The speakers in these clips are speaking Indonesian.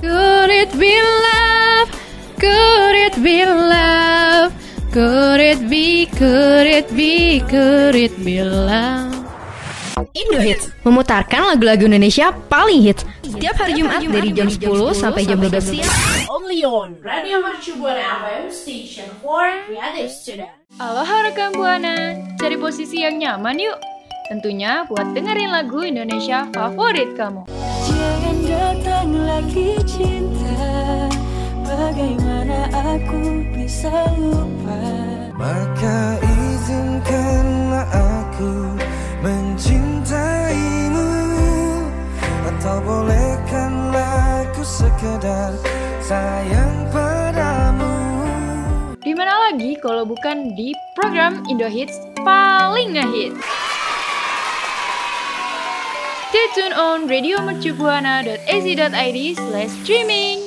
Could it be love? Could it be love? Could it be, could it be, could it be love? Indo Hits memutarkan lagu-lagu Indonesia paling hits setiap hari Jumat dari jam 10 sampai jam 12 siang. Only on Radio Mercu Buana FM Station for Creative Student. Aloha rekan Buana, cari posisi yang nyaman yuk. Tentunya buat dengerin lagu Indonesia favorit kamu. Datang lagi cinta. Bagaimana aku bisa lupa? Maka izinkanlah aku mencintaimu. Atau bolehkanlah aku sekedar sayang padamu. Di mana lagi kalau bukan di program Indo Hits paling ngehits. Stay tune on radiomercubuana.ac.id slash streaming.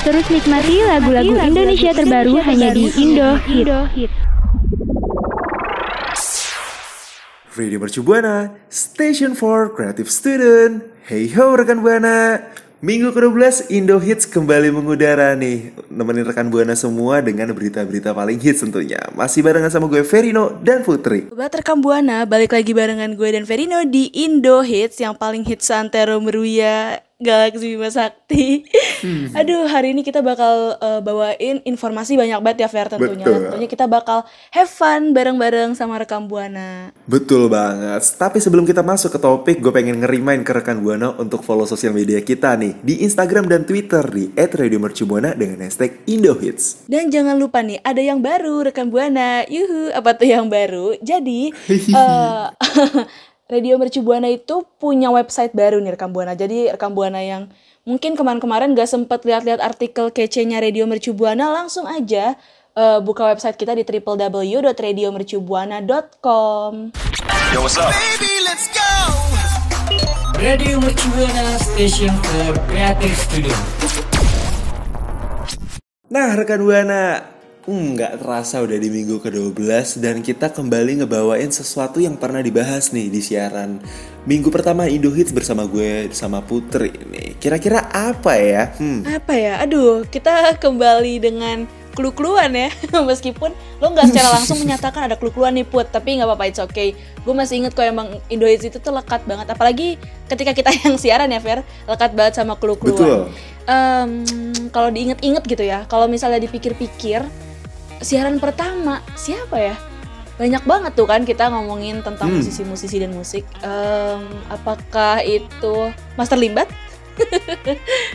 Terus nikmati lagu-lagu Indonesia terbaru hanya di Indo Hit. Radio Mercu Buana, Station for Creative Student. Hey ho rekan Buana. Minggu ke-12 Indo Hits kembali mengudara nih. Nemenin rekan Buana semua dengan berita-berita paling hits tentunya. Masih barengan sama gue Verino dan Putri. Sobat rekam Buana, balik lagi barengan gue dan Verino di Indo Hits yang paling hits Santero Meruya Galaxy Bima Sakti. Hmm. Aduh, hari ini kita bakal uh, bawain informasi banyak banget ya Ver tentunya. Betul. Tentunya kita bakal have fun bareng-bareng sama rekam Buana. Betul banget Tapi sebelum kita masuk ke topik Gue pengen ngerimain ke rekan Buana untuk follow sosial media kita nih Di Instagram dan Twitter di @radiomercubuana dengan hashtag Indo Hits Dan jangan lupa nih, ada yang baru rekan Buana. Yuhu, apa tuh yang baru? Jadi eh, Radio Mercu Buana itu punya website baru nih rekam Buana. Jadi rekam Buana yang mungkin kemarin-kemarin gak sempet lihat-lihat artikel kece-nya Radio Mercu Buana, langsung aja eh, buka website kita di www.radiomercubuana.com. Radio Mercubuana Station for Creative Studio Nah rekan Buana nggak terasa udah di minggu ke-12 dan kita kembali ngebawain sesuatu yang pernah dibahas nih di siaran minggu pertama Indo Hits bersama gue sama Putri nih. Kira-kira apa ya? Hmm, Apa ya? Aduh, kita kembali dengan clue-cluan ya. Meskipun lo nggak secara langsung menyatakan ada clue-cluan nih Put, tapi nggak apa-apa, it's okay. Gue masih inget kok emang Indo Hits itu tuh lekat banget. Apalagi ketika kita yang siaran ya, Fer. Lekat banget sama clue-cluan. betul. Em, kalau diinget-inget gitu ya, kalau misalnya dipikir-pikir, siaran pertama siapa ya? Banyak banget tuh kan kita ngomongin tentang Hmm. musisi-musisi dan musik. Em, apakah itu Master Limbat?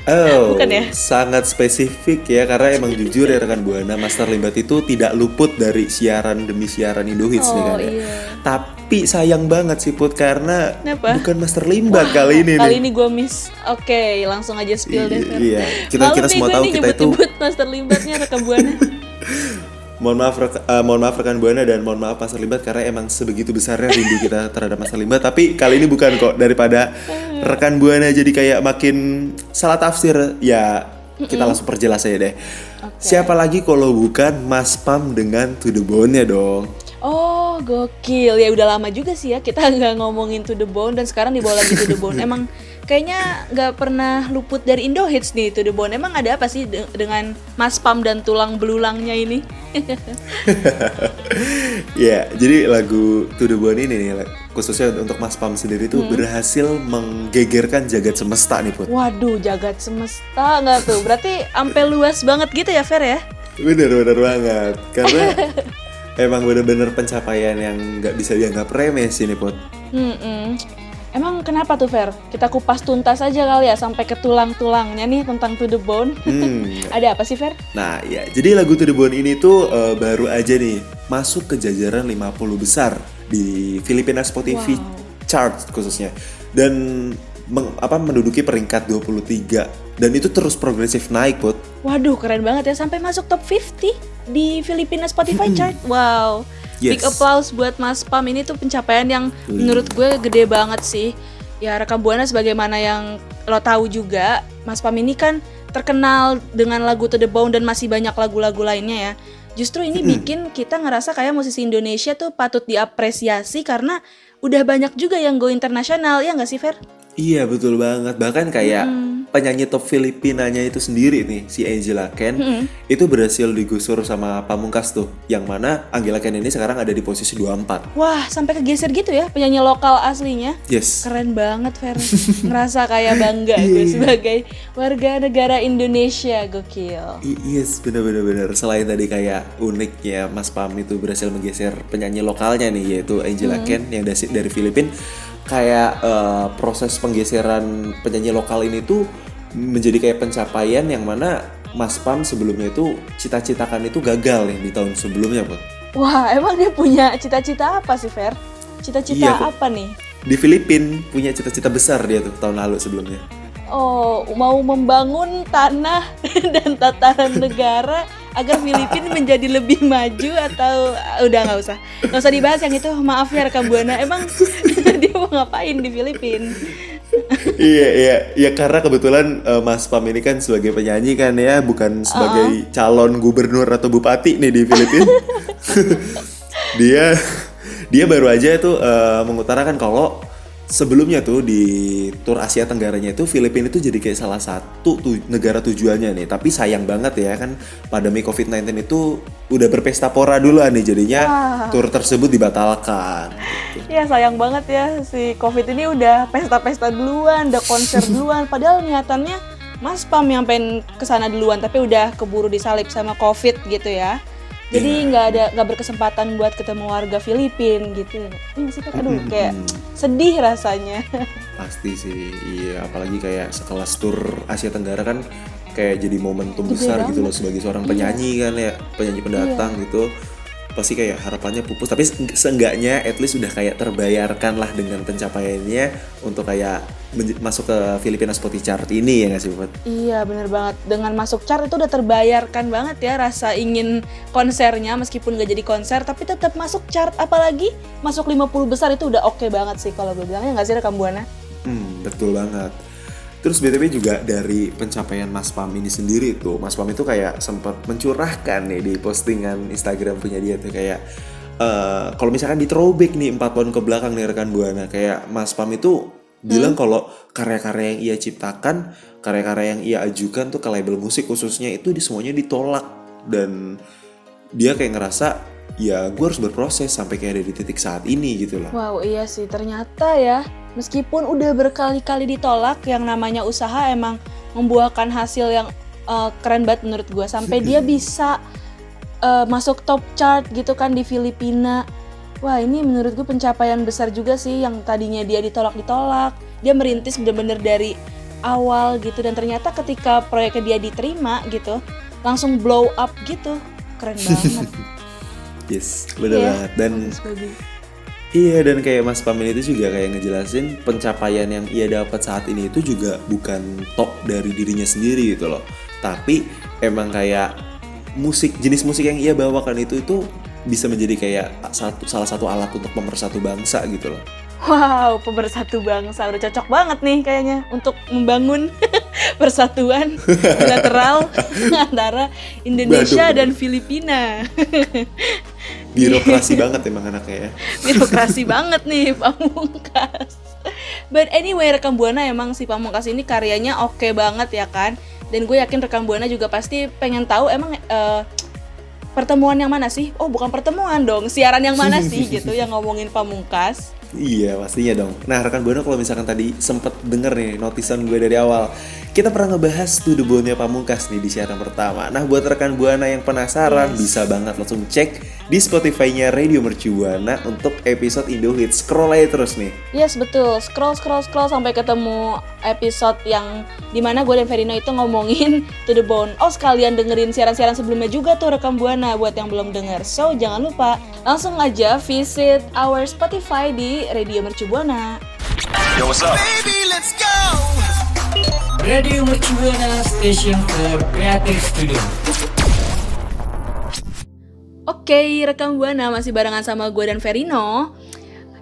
Oh, Bukan ya? sangat spesifik ya karena emang jujur ya rekan Buana Master Limbat itu tidak luput dari siaran demi siaran Indo Hits nih kan ya. iya. Tapi sayang banget sih Put karena Kenapa? bukan Master Limbat kali ini Kali nih. ini gue miss. Oke, langsung aja spill deh. Iya, kita Malu kita nih semua tahu kita itu nyebut-nyebut Master Limbatnya rekam buana. Mohon maaf, eh, mohon maaf rekan buana dan mohon maaf Master Limbat karena emang sebegitu besarnya rindu kita terhadap Master Limbat. Tapi kali ini bukan kok daripada rekan buana jadi kayak makin salah tafsir ya kita langsung perjelas aja deh. Siapa lagi kalau bukan Mas Pam dengan To The Bone-nya dong. Oh, gokil. Ya udah lama juga sih ya kita nggak ngomongin To The Bone dan sekarang dibawa lagi To The Bone. Emang kayaknya nggak pernah luput dari Indo Hits nih To The Bone. Emang ada apa sih de- dengan Mas Pam dan tulang belulangnya ini? Ya, jadi lagu To The Bone ini nih khususnya untuk Mas Pam sendiri tuh berhasil menggegerkan jagat semesta nih Put. Waduh, jagat semesta nggak tuh? Berarti ampe luas banget gitu ya, Fer ya? Bener bener banget karena emang bener-bener pencapaian yang nggak bisa dianggap remeh sih nih Put. Hmm, Emang kenapa tuh Fer? Kita kupas tuntas aja kali ya sampai ke tulang-tulangnya nih tentang To The Bone. Hmm. Ada apa sih Fer? Nah ya, jadi lagu To The Bone ini tuh eh, baru aja nih masuk ke jajaran 50 besar di Filipina Spotify Wow. chart khususnya. Dan meng- apa menduduki peringkat 23 dan itu terus progresif naik put Waduh, keren banget ya sampai masuk top 50 di Filipina Spotify chart. Wow. Big Yes. applause buat Mas Pam ini tuh pencapaian yang Wih. menurut gue gede banget sih. Ya rekam Buana sebagaimana yang lo tahu juga, Mas Pam ini kan terkenal dengan lagu To The Bone dan masih banyak lagu-lagu lainnya ya. Justru ini bikin kita ngerasa kayak musisi Indonesia tuh patut diapresiasi karena udah banyak juga yang go internasional ya nggak sih Fer? Iya betul banget. Bahkan kayak penyanyi top Filipinanya itu sendiri nih si Angela Ken itu berhasil digusur sama Pamungkas tuh. Yang mana Angela Ken ini sekarang ada di posisi 24. Wah, sampai kegeser gitu ya penyanyi lokal aslinya. Yes. Keren banget Fer Ngerasa kayak bangga gue sebagai warga negara Indonesia Gokil I- yes, bener-bener bener. Selain tadi kayak uniknya Mas Pam itu berhasil menggeser penyanyi lokalnya nih yaitu Angela Ken yang dari dari Filipina. Kayak eh, proses penggeseran penyanyi lokal ini tuh menjadi kayak pencapaian yang mana Mas Pam sebelumnya itu cita-citakan itu gagal nih di tahun sebelumnya, Put. Wah emang dia punya cita-cita apa sih Fer? Cita-cita Iya, apa nih? Di Filipina punya cita-cita besar dia tuh tahun lalu sebelumnya. Oh mau membangun tanah dan tataran negara agar Filipina menjadi lebih maju atau udah nggak usah nggak usah dibahas yang itu maaf ya rekam buana emang dia mau ngapain di Filipina iya iya. Ya karena kebetulan eh, Mas Pam ini kan sebagai penyanyi kan ya bukan sebagai calon gubernur atau bupati nih di Filipina dia dia baru aja tuh eh, mengutarakan kalau sebelumnya tuh di tur Asia Tenggaranya itu Filipina itu jadi kayak salah satu tu- negara tujuannya nih tapi sayang banget ya kan pandemi COVID-19 itu udah berpesta pora dulu nih jadinya tur tersebut dibatalkan gitu. Ya sayang banget ya si Covid ini udah pesta-pesta duluan, udah konser duluan. Padahal niatannya Mas Pam yang pengen ke sana duluan, tapi udah keburu disalip sama Covid gitu ya. Jadi nggak ada nggak berkesempatan buat ketemu warga Filipin gitu. Ini sih Fer, aduh kayak sedih rasanya. Pasti sih, iya. Apalagi kayak sekelas tur Asia Tenggara kan kayak jadi momentum Gede besar gitu loh sebagai seorang penyanyi kan ya, penyanyi pendatang gitu. Pasti kayak harapannya pupus, tapi se- seenggaknya at least udah kayak terbayarkan lah dengan pencapaiannya untuk kayak masuk ke Filipina Spotify Chart ini ya nggak sih, Bud? Iya bener banget. Dengan masuk chart itu udah terbayarkan banget ya rasa ingin konsernya meskipun gak jadi konser tapi tetap masuk chart. Apalagi masuk 50 besar itu udah oke banget sih kalau gue bilangnya nggak sih rekam buana? Hmm, betul banget. Terus BTW juga dari pencapaian Mas Pam ini sendiri tuh, Mas Pam itu kayak sempat mencurahkan nih di postingan Instagram punya dia tuh kayak eh kalau misalkan di throwback nih 4 tahun ke belakang nih rekan Buana, kayak Mas Pam itu bilang kalau karya-karya yang ia ciptakan, karya-karya yang ia ajukan tuh ke label musik khususnya itu di semuanya ditolak. Dan dia kayak ngerasa ya gue harus berproses sampai kayak ada di titik saat ini gitu loh. Wow iya sih ternyata ya meskipun udah berkali-kali ditolak yang namanya usaha emang membuahkan hasil yang eh, keren banget menurut gue sampai dia bisa eh, masuk top chart gitu kan di Filipina. Wah ini menurut gue pencapaian besar juga sih yang tadinya dia ditolak-ditolak. Dia merintis bener-bener dari awal gitu dan ternyata ketika proyeknya dia diterima gitu langsung blow up gitu. Keren banget. Yes, bener Iya, banget. Dan. Iya dan kayak Mas Pamin itu juga kayak ngejelasin pencapaian yang ia dapat saat ini itu juga bukan top dari dirinya sendiri gitu loh. Tapi emang kayak musik jenis musik yang ia bawakan itu itu bisa menjadi kayak satu salah satu alat untuk pemersatu bangsa gitu loh. Wow, pemersatu bangsa udah cocok banget nih kayaknya untuk membangun persatuan bilateral antara Indonesia Waduh. dan Filipina. Birokrasi banget emang anaknya ya. Birokrasi banget nih Pamungkas. But anyway, rekam Buana emang si Pamungkas ini karyanya oke banget ya kan. Dan gue yakin rekam Buana juga pasti pengen tahu emang eh, pertemuan yang mana sih? Oh, bukan pertemuan dong, siaran yang mana sih gitu yang ngomongin Pamungkas. Iya pastinya dong. Nah rekan buana kalau misalkan tadi sempet denger nih notisan gue dari awal, kita pernah ngebahas tuh The Bone-nya Pamungkas nih di siaran pertama. Nah buat rekan buana yang penasaran bisa banget langsung cek di Spotify-nya Radio Mercu Buana untuk episode Indo Hits. Scroll aja terus nih. Yes betul, scroll scroll scroll sampai ketemu episode yang di mana gue dan Verino itu ngomongin To The Bone. Oh sekalian dengerin siaran-siaran sebelumnya juga tuh rekam Buana buat yang belum denger. So jangan lupa langsung aja visit our Spotify di Radio Mercu Buana. Yo, what's up? Baby, let's go. Radio Mercubuana Station for Creative Studio. Oke, rekam Buana masih barengan sama gue dan Verino.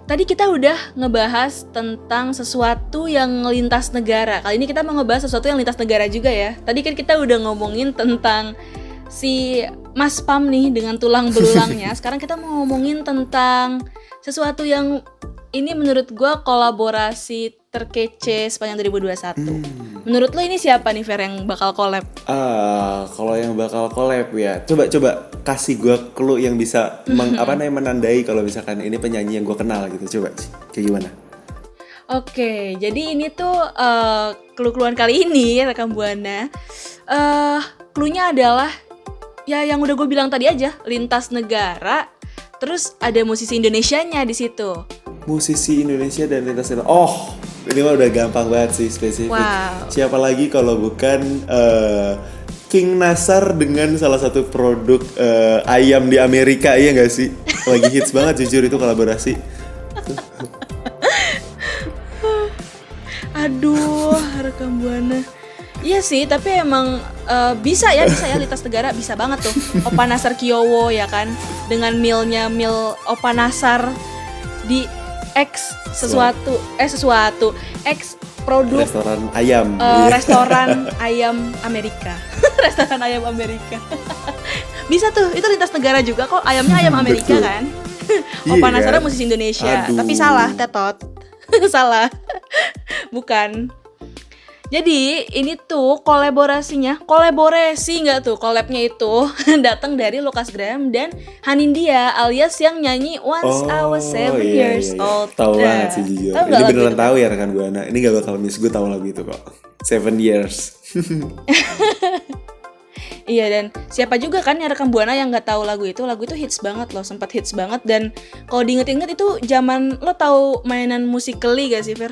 Tadi kita udah ngebahas tentang sesuatu yang lintas negara. Kali ini kita mau ngebahas sesuatu yang lintas negara juga ya. Tadi kan kita udah ngomongin tentang si Mas Pam nih dengan tulang belulangnya. Sekarang kita mau ngomongin tentang sesuatu yang ini menurut gue kolaborasi terkece sepanjang 2021. Menurut lo ini siapa nih Fer yang bakal collab? Ah, kalau yang bakal collab ya, coba coba kasih gue clue yang bisa meng, apa namanya menandai kalau misalkan ini penyanyi yang gue kenal gitu. Coba kayak gimana? Oke, jadi ini tuh uh, clue-cluean kali ini rekam buana. Uh, clue-nya adalah ya yang udah gue bilang tadi aja, lintas negara. Terus ada musisi Indonesianya di situ. Musisi Indonesia dan lintas negara. Oh, ini mah udah gampang banget sih spesifik. Wow. Siapa lagi kalau bukan eh, King Nasar dengan salah satu produk eh, ayam di Amerika iya nggak sih? Lagi hits banget jujur itu kolaborasi. Aduh, rekam buana. Iya sih, tapi emang uh, bisa ya, bisa ya lintas negara bisa banget tuh. Opa Nasar Kiowo ya kan, dengan milnya mil Opa Nasar di X sesuatu, eh sesuatu, X produk Restoran ayam. uh, restoran ayam Amerika. restoran ayam Amerika. bisa tuh, itu lintas negara juga kok. Ayamnya ayam Amerika Betul. kan. Opa Nasarnya kan? musisi Indonesia, Aduh. tapi salah, tetot. salah. Bukan. Jadi ini tuh kolaborasinya, kolaborasi nggak tuh collabnya itu datang dari Lucas Graham dan Hanindia alias yang nyanyi Once I Was Seven iya, Years iya, iya. Old. Tahu Nah, banget sih jujur. tahu nggak Ini beneran tahu ya rekan buana. Ini gak bakal miss gue tahu lagu itu kok. Seven years. Iya dan siapa juga kan yang rekam buana yang nggak tahu lagu itu lagu itu hits banget loh sempat hits banget dan kalau diinget-inget itu zaman lo tahu mainan musikally gak sih Fer?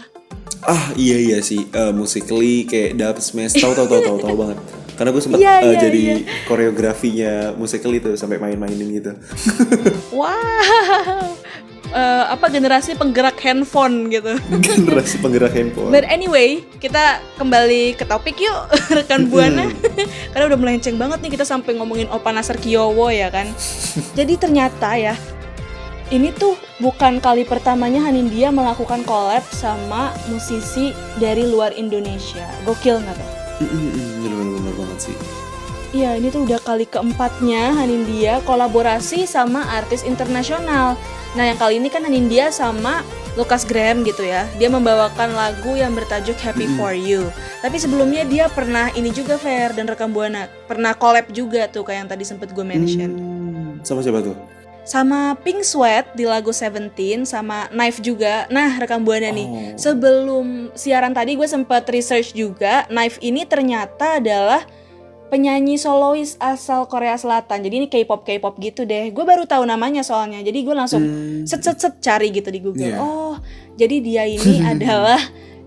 Ah iya iya sih uh, musically kayak Dub Smash tahu tahu tahu tahu tahu banget. Karena gue sempat Iya, uh, iya, jadi iya. koreografinya musically tuh sampai main-mainin gitu. Wow, Eh, apa generasi penggerak handphone gitu. Generasi penggerak handphone. But anyway, kita kembali ke topik yuk rekan buana. Karena udah melenceng banget nih kita sampai ngomongin Opa Nasar Kiowo ya kan. Jadi ternyata ya ini tuh bukan kali pertamanya Hanindia melakukan collab sama musisi dari luar Indonesia. Gokil nggak tuh? Bener-bener banget sih. Iya, ini tuh udah kali keempatnya Hanindia kolaborasi sama artis internasional. Nah, yang kali ini kan Hanindia sama Lucas Graham gitu ya. Dia membawakan lagu yang bertajuk Happy For You. Tapi sebelumnya dia pernah ini juga Fair dan rekam buana. Pernah collab juga tuh kayak yang tadi sempet gue mention. Sama siapa tuh? Sama Pink Sweat di lagu Seventeen sama Knife juga. Nah, rekam buana nih. Sebelum siaran tadi gue sempet research juga, Knife ini ternyata adalah penyanyi solois asal Korea Selatan. Jadi ini K-pop K-pop gitu deh. Gue baru tahu namanya soalnya. Jadi gue langsung set set set cari gitu di Google. Iya. Oh, jadi dia ini adalah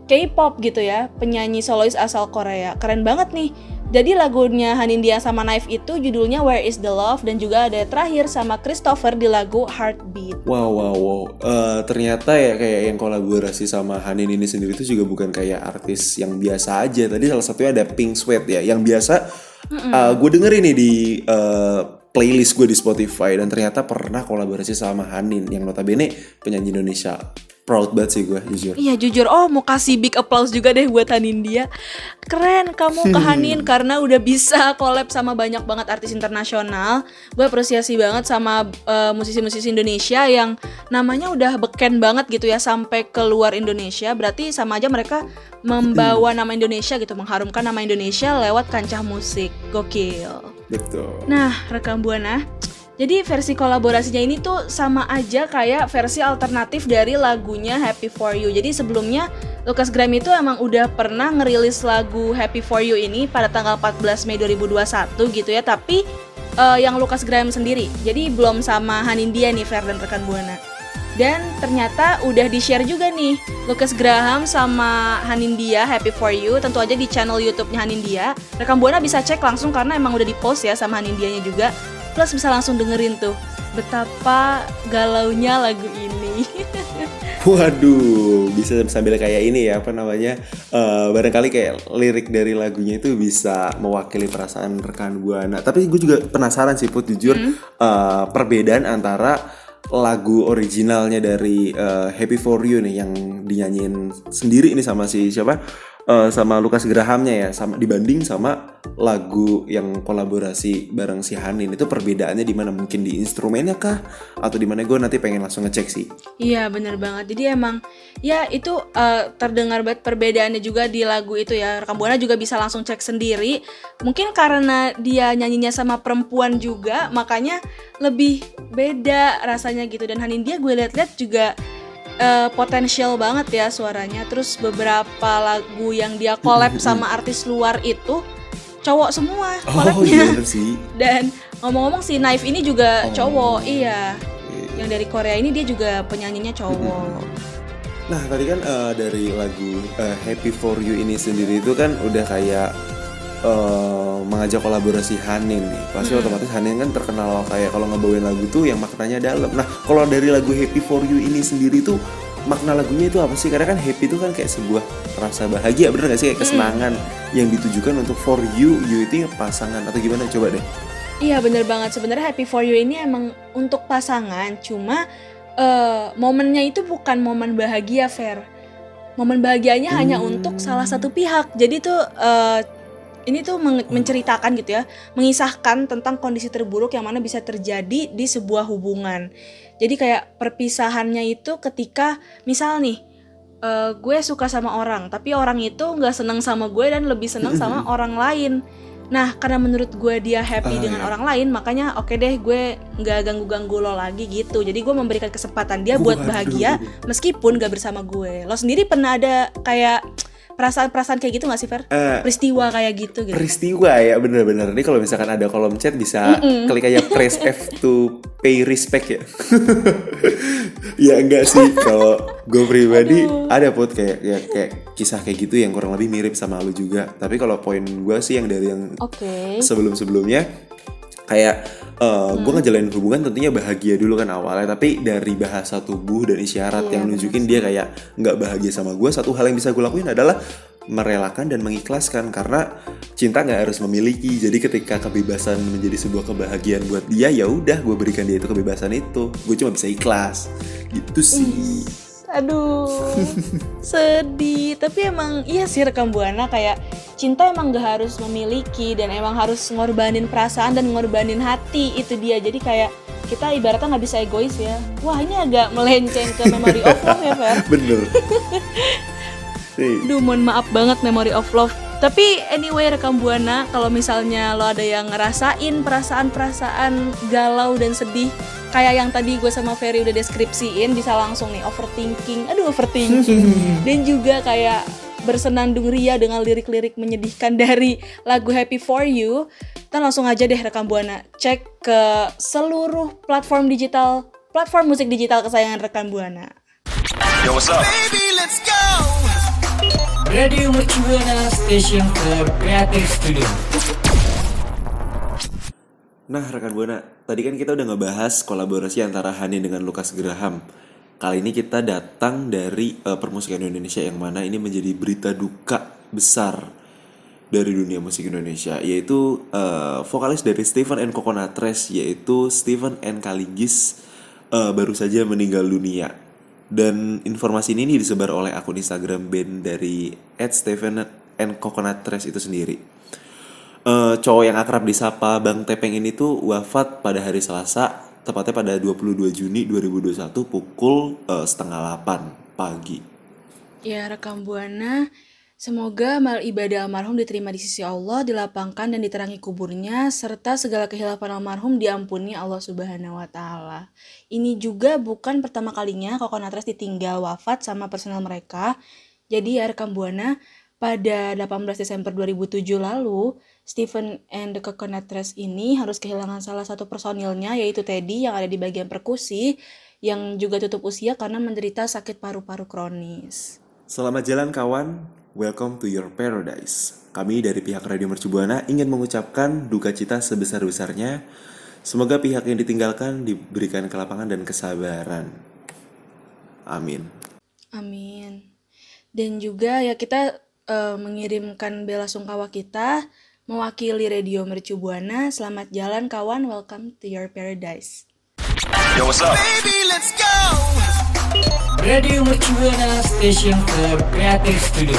K-pop gitu ya, penyanyi solois asal Korea. Keren banget nih. Jadi lagunya Hanindia sama Knife itu judulnya Where Is the Love dan juga ada terakhir sama Christopher di lagu Heartbeat. Wow wow wow. Eh, ternyata ya kayak yang kolaborasi sama Hanin ini sendiri itu juga bukan kayak artis yang biasa aja. Tadi salah satunya ada Pink Sweat ya, yang biasa gue dengerin nih di eh, playlist gue di Spotify dan ternyata pernah kolaborasi sama Hanin yang notabene penyanyi Indonesia. Proud banget sih gue jujur. Iya jujur, oh mau kasih big applause juga deh buat Hanindia Keren kamu ke Hanin karena udah bisa collab sama banyak banget artis internasional. Gue apresiasi banget sama eh, musisi-musisi Indonesia yang namanya udah beken banget gitu ya Sampai keluar Indonesia. Berarti sama aja mereka membawa nama Indonesia gitu Mengharumkan nama Indonesia lewat kancah musik. Gokil. Betul. Nah, rekam buana. Jadi versi kolaborasinya ini tuh sama aja kayak versi alternatif dari lagunya Happy For You. Jadi sebelumnya Lucas Graham itu emang udah pernah ngerilis lagu Happy For You ini pada tanggal 14 Mei 2021 gitu ya. Tapi eh, yang Lucas Graham sendiri. Jadi belum sama Hanindia nih Fer dan rekan buana. Dan ternyata udah di-share juga nih Lucas Graham sama Hanindia Happy For You Tentu aja di channel YouTube-nya Hanindia Rekam Buana bisa cek langsung karena emang udah di-post ya sama Hanindianya juga Plus bisa langsung dengerin tuh betapa galaunya lagu ini. Waduh, bisa sambil kayak ini ya apa namanya? eh, barangkali kayak lirik dari lagunya itu bisa mewakili perasaan rekan buana. Tapi gue juga penasaran sih put jujur eh, perbedaan antara lagu originalnya dari eh, Happy for You nih yang dinyanyiin sendiri ini sama si siapa? Eh, sama Lukas Grahamnya ya, sama dibanding sama lagu yang kolaborasi bareng si Hanin itu perbedaannya di mana mungkin di instrumennya kah atau di mana gue nanti pengen langsung ngecek sih. Iya bener banget. Jadi emang ya itu eh, terdengar banget perbedaannya juga di lagu itu ya. Rekam Buana juga bisa langsung cek sendiri. Mungkin karena dia nyanyinya sama perempuan juga, makanya lebih beda rasanya gitu. Dan Hanin dia gue liat-liat juga eh, potensial banget ya suaranya. Terus beberapa lagu yang dia collab sama artis luar itu cowok semua Oh collabnya. iya bener sih. Dan ngomong-ngomong si Knife ini juga Oh. cowok, iya. Yang dari Korea ini dia juga penyanyinya cowok. Nah tadi kan eh, dari lagu eh, Happy for You ini sendiri itu kan udah kayak eh, mengajak kolaborasi Hanin nih. Pasti otomatis Hanin kan terkenal kayak kalau ngebawain lagu tuh yang maknanya dalam. Nah kalau dari lagu Happy for You ini sendiri tuh makna lagunya itu apa sih? Karena kan happy itu kan kayak sebuah rasa bahagia, bener gak sih? Kayak kesenangan yang ditujukan untuk for you, you itu pasangan atau gimana? Coba deh. Iya bener banget sebenarnya Happy for You ini emang untuk pasangan, cuma eh, momennya itu bukan momen bahagia Fair. Momen bahagianya hanya untuk salah satu pihak. Jadi tuh eh, ini tuh meng- menceritakan gitu ya, mengisahkan tentang kondisi terburuk yang mana bisa terjadi di sebuah hubungan. Jadi kayak perpisahannya itu ketika misal nih eh, gue suka sama orang, tapi orang itu nggak senang sama gue dan lebih senang sama orang lain. Nah, karena menurut gue dia happy Ah, dengan iya. orang lain, makanya oke deh gue nggak ganggu-ganggu lo lagi gitu. Jadi gue memberikan kesempatan dia buat bahagia meskipun gak bersama gue. Lo sendiri pernah ada kayak perasaan-perasaan kayak gitu gak sih Fer? Eh, Peristiwa kayak gitu gitu. peristiwa ya bener-bener ini kalau misalkan ada kolom chat bisa klik aja press F to pay respect ya ya enggak sih kalau gue pribadi ada put kayak ya, kayak kisah kayak gitu yang kurang lebih mirip sama lu juga tapi kalau poin gue sih yang dari yang Oke. sebelum-sebelumnya kayak eh gue ngejalanin hubungan tentunya bahagia dulu kan awalnya tapi dari bahasa tubuh dan isyarat Iya, yang nunjukin dia kayak nggak bahagia sama gue satu hal yang bisa gue lakuin adalah merelakan dan mengikhlaskan karena cinta nggak harus memiliki. Jadi ketika kebebasan menjadi sebuah kebahagiaan buat dia ya udah gue berikan dia itu kebebasan itu. Gue cuma bisa ikhlas. Gitu sih Aduh, sedih. Tapi emang iya sih rekam buana kayak cinta emang gak harus memiliki dan emang harus ngorbanin perasaan dan ngorbanin hati itu dia. Jadi kayak kita ibaratnya nggak bisa egois ya. Wah ini agak melenceng ke memory of love ya Fer. bener Nih, Duh mohon maaf banget memory of love. Tapi anyway rekam buana kalau misalnya lo ada yang ngerasain perasaan-perasaan galau dan sedih kayak yang tadi gue sama Ferry udah deskripsiin bisa langsung nih overthinking. Aduh overthinking. dan juga kayak bersenandung ria dengan lirik-lirik menyedihkan dari lagu Happy For You. Kita langsung aja deh rekam buana cek ke seluruh platform digital platform musik digital kesayangan rekan buana. Radio Mercubuana Station for Creative Studio. Nah, rekan Buana, tadi kan kita udah ngebahas kolaborasi antara Hani dengan Lukas Graham. Kali ini kita datang dari eh, permusikan Indonesia yang mana ini menjadi berita duka besar dari dunia musik Indonesia, yaitu eh, vokalis dari Stephen and Coconut yaitu Stephen and Kaligis eh, baru saja meninggal dunia. Dan informasi ini disebar oleh akun Instagram band dari @stephen and Coconut itu sendiri eh cowok yang akrab disapa Bang Tepeng ini tuh wafat pada hari Selasa, tepatnya pada 22 Juni 2021 pukul eh, setengah 8 pagi. Ya rekam buana, semoga amal ibadah almarhum diterima di sisi Allah, dilapangkan dan diterangi kuburnya, serta segala kehilafan almarhum diampuni Allah Subhanahu wa Ta'ala. Ini juga bukan pertama kalinya Coconut Trash ditinggal wafat sama personel mereka. Jadi ya rekam buana, pada 18 Desember 2007 lalu, Stephen and the Coconut Trash ini harus kehilangan salah satu personilnya yaitu Teddy yang ada di bagian perkusi yang juga tutup usia karena menderita sakit paru-paru kronis. Selamat jalan kawan, welcome to your paradise. Kami dari pihak Radio Mercubuana ingin mengucapkan duka cita sebesar-besarnya Semoga pihak yang ditinggalkan diberikan kelapangan dan kesabaran. Amin. Amin. Dan juga ya kita eh, mengirimkan bela sungkawa kita mewakili Radio Mercu Buana. Selamat jalan kawan, welcome to your paradise. Yo, what's up? Radio Mercu Buana Station for Creative Studio.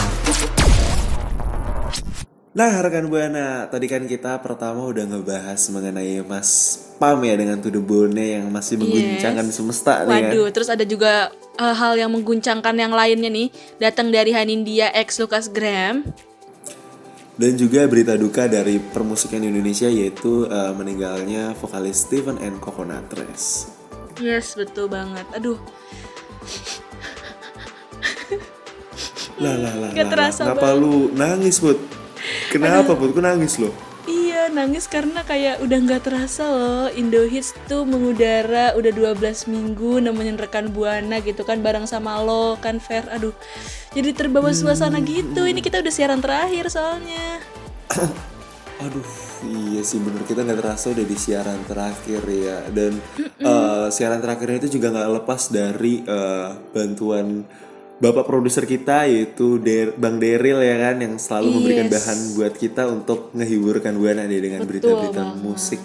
Nah, rekan Buana, tadi kan kita pertama udah ngebahas mengenai Mas Pam ya dengan Tuduh Bone yang masih mengguncangkan Yes. semesta nih kan. Waduh, terus ada juga eh, hal yang mengguncangkan yang lainnya nih, datang dari Hanindia X Lucas Graham. Dan juga berita duka dari permusikan Indonesia yaitu eh, meninggalnya vokalis Steven and Coconutres. Yes, betul banget. Aduh, Lah lah lah. Gak lah, terasa. Kenapa lu nangis, Put? Kenapa, Put? Kok nangis lo? Iya nangis karena kayak udah nggak terasa loh. Indo Hits tuh mengudara udah 12 minggu nemenin rekan Buana gitu kan bareng sama lo kan Fer? Aduh jadi terbawa suasana gitu. Ini kita udah siaran terakhir soalnya. Aduh, iya sih bener. Kita nggak terasa udah di siaran terakhir ya. Dan eh, siaran terakhir itu juga nggak lepas dari eh, bantuan bapak produser kita yaitu Der- Bang Deril ya kan yang selalu memberikan Yes. bahan buat kita untuk menghiburkan buana nih dengan berita-berita musik.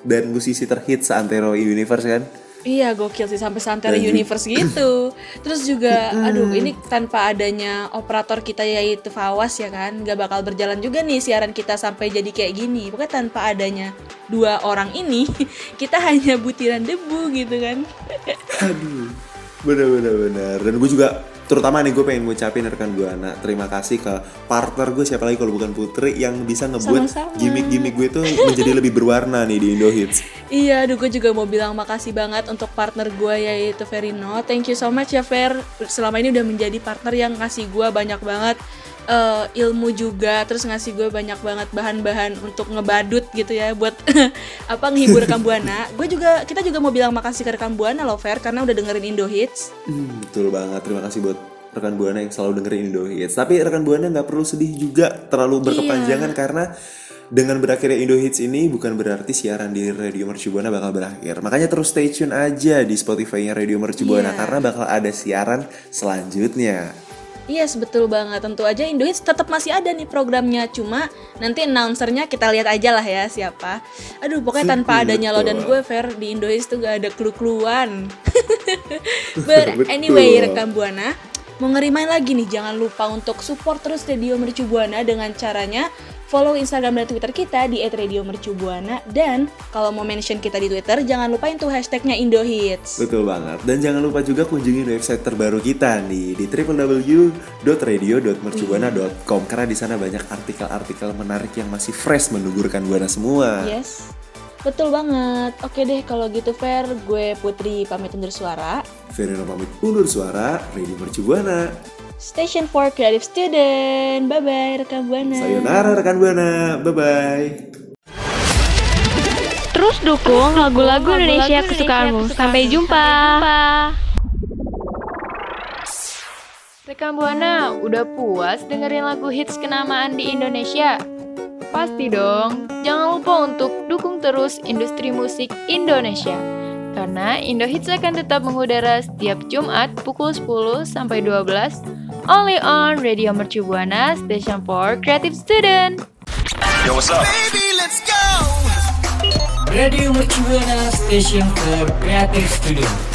Dan musisi terhits seantero universe kan. Iya gokil sih sampai Santero Universe gitu. Terus juga aduh ini tanpa adanya operator kita yaitu Fawas ya kan? Gak bakal berjalan juga nih siaran kita sampai jadi kayak gini. Pokoknya tanpa adanya dua orang ini kita hanya butiran debu gitu kan. Aduh, bener bener bener. Dan gue juga terutama nih gue pengen ngucapin rekan Buana terima kasih ke partner gue siapa lagi kalau bukan Putri yang bisa ngebuat gimmick-gimmick gue tuh menjadi lebih berwarna nih di Indo Hits. Iya, aduh gue juga mau bilang makasih banget untuk partner gue yaitu Verino. Thank you so much ya Ver. Selama ini udah menjadi partner yang ngasih gue banyak banget eh, ilmu juga, terus ngasih gue banyak banget bahan-bahan untuk ngebadut gitu ya buat apa ngehibur rekam buana. Gue juga kita juga mau bilang makasih ke rekam buana loh Ver karena udah dengerin Indo Hits. Hmm, betul banget. Terima kasih buat rekan Buana yang selalu dengerin Indo Hits. Tapi rekan Buana nggak perlu sedih juga terlalu berkepanjangan karena dengan berakhirnya Indo Hits ini bukan berarti siaran di Radio Mercu Buana bakal berakhir. Makanya terus stay tune aja di Spotify-nya Radio Mercu Buana Iya. karena bakal ada siaran selanjutnya. Yes, betul banget. Tentu aja Indo Hits tetap masih ada nih programnya. Cuma nanti announcernya kita lihat aja lah ya siapa. Aduh, pokoknya tanpa adanya lo dan gue, Fer, di Indo Hits tuh gak ada clue-cluean. But anyway, rekam Buana, mau ngerimain lagi nih, jangan lupa untuk support terus Radio Mercu Buana dengan caranya follow Instagram dan Twitter kita di @radiomercubuana dan kalau mau mention kita di Twitter jangan lupain tuh hashtagnya Indohits. Betul banget. Dan jangan lupa juga kunjungi website terbaru kita nih di www.radio.mercubuana.com karena di sana banyak artikel-artikel menarik yang masih fresh menunggu rekan Buana semua. Yes. Betul banget. Oke deh kalau gitu Fer, gue Putri pamit undur suara. Verino pamit undur suara, Radio Mercu Buana. Station for Creative Student. Bye bye rekan Buana. Sayonara rekan Buana, bye-bye. Terus dukung lagu-lagu Indonesia kesukaanmu. Sampai jumpa. Rekan Buana, udah puas dengerin lagu hits kenamaan di Indonesia? Pasti dong, jangan lupa untuk dukung terus industri musik Indonesia. Karena Indo Hits akan tetap mengudara setiap Jumat pukul 10 sampai 12 only on Radio Mercu Buana Station for Creative Student. Yo, what's up? Radio Mercu Buana Station for Creative Studio.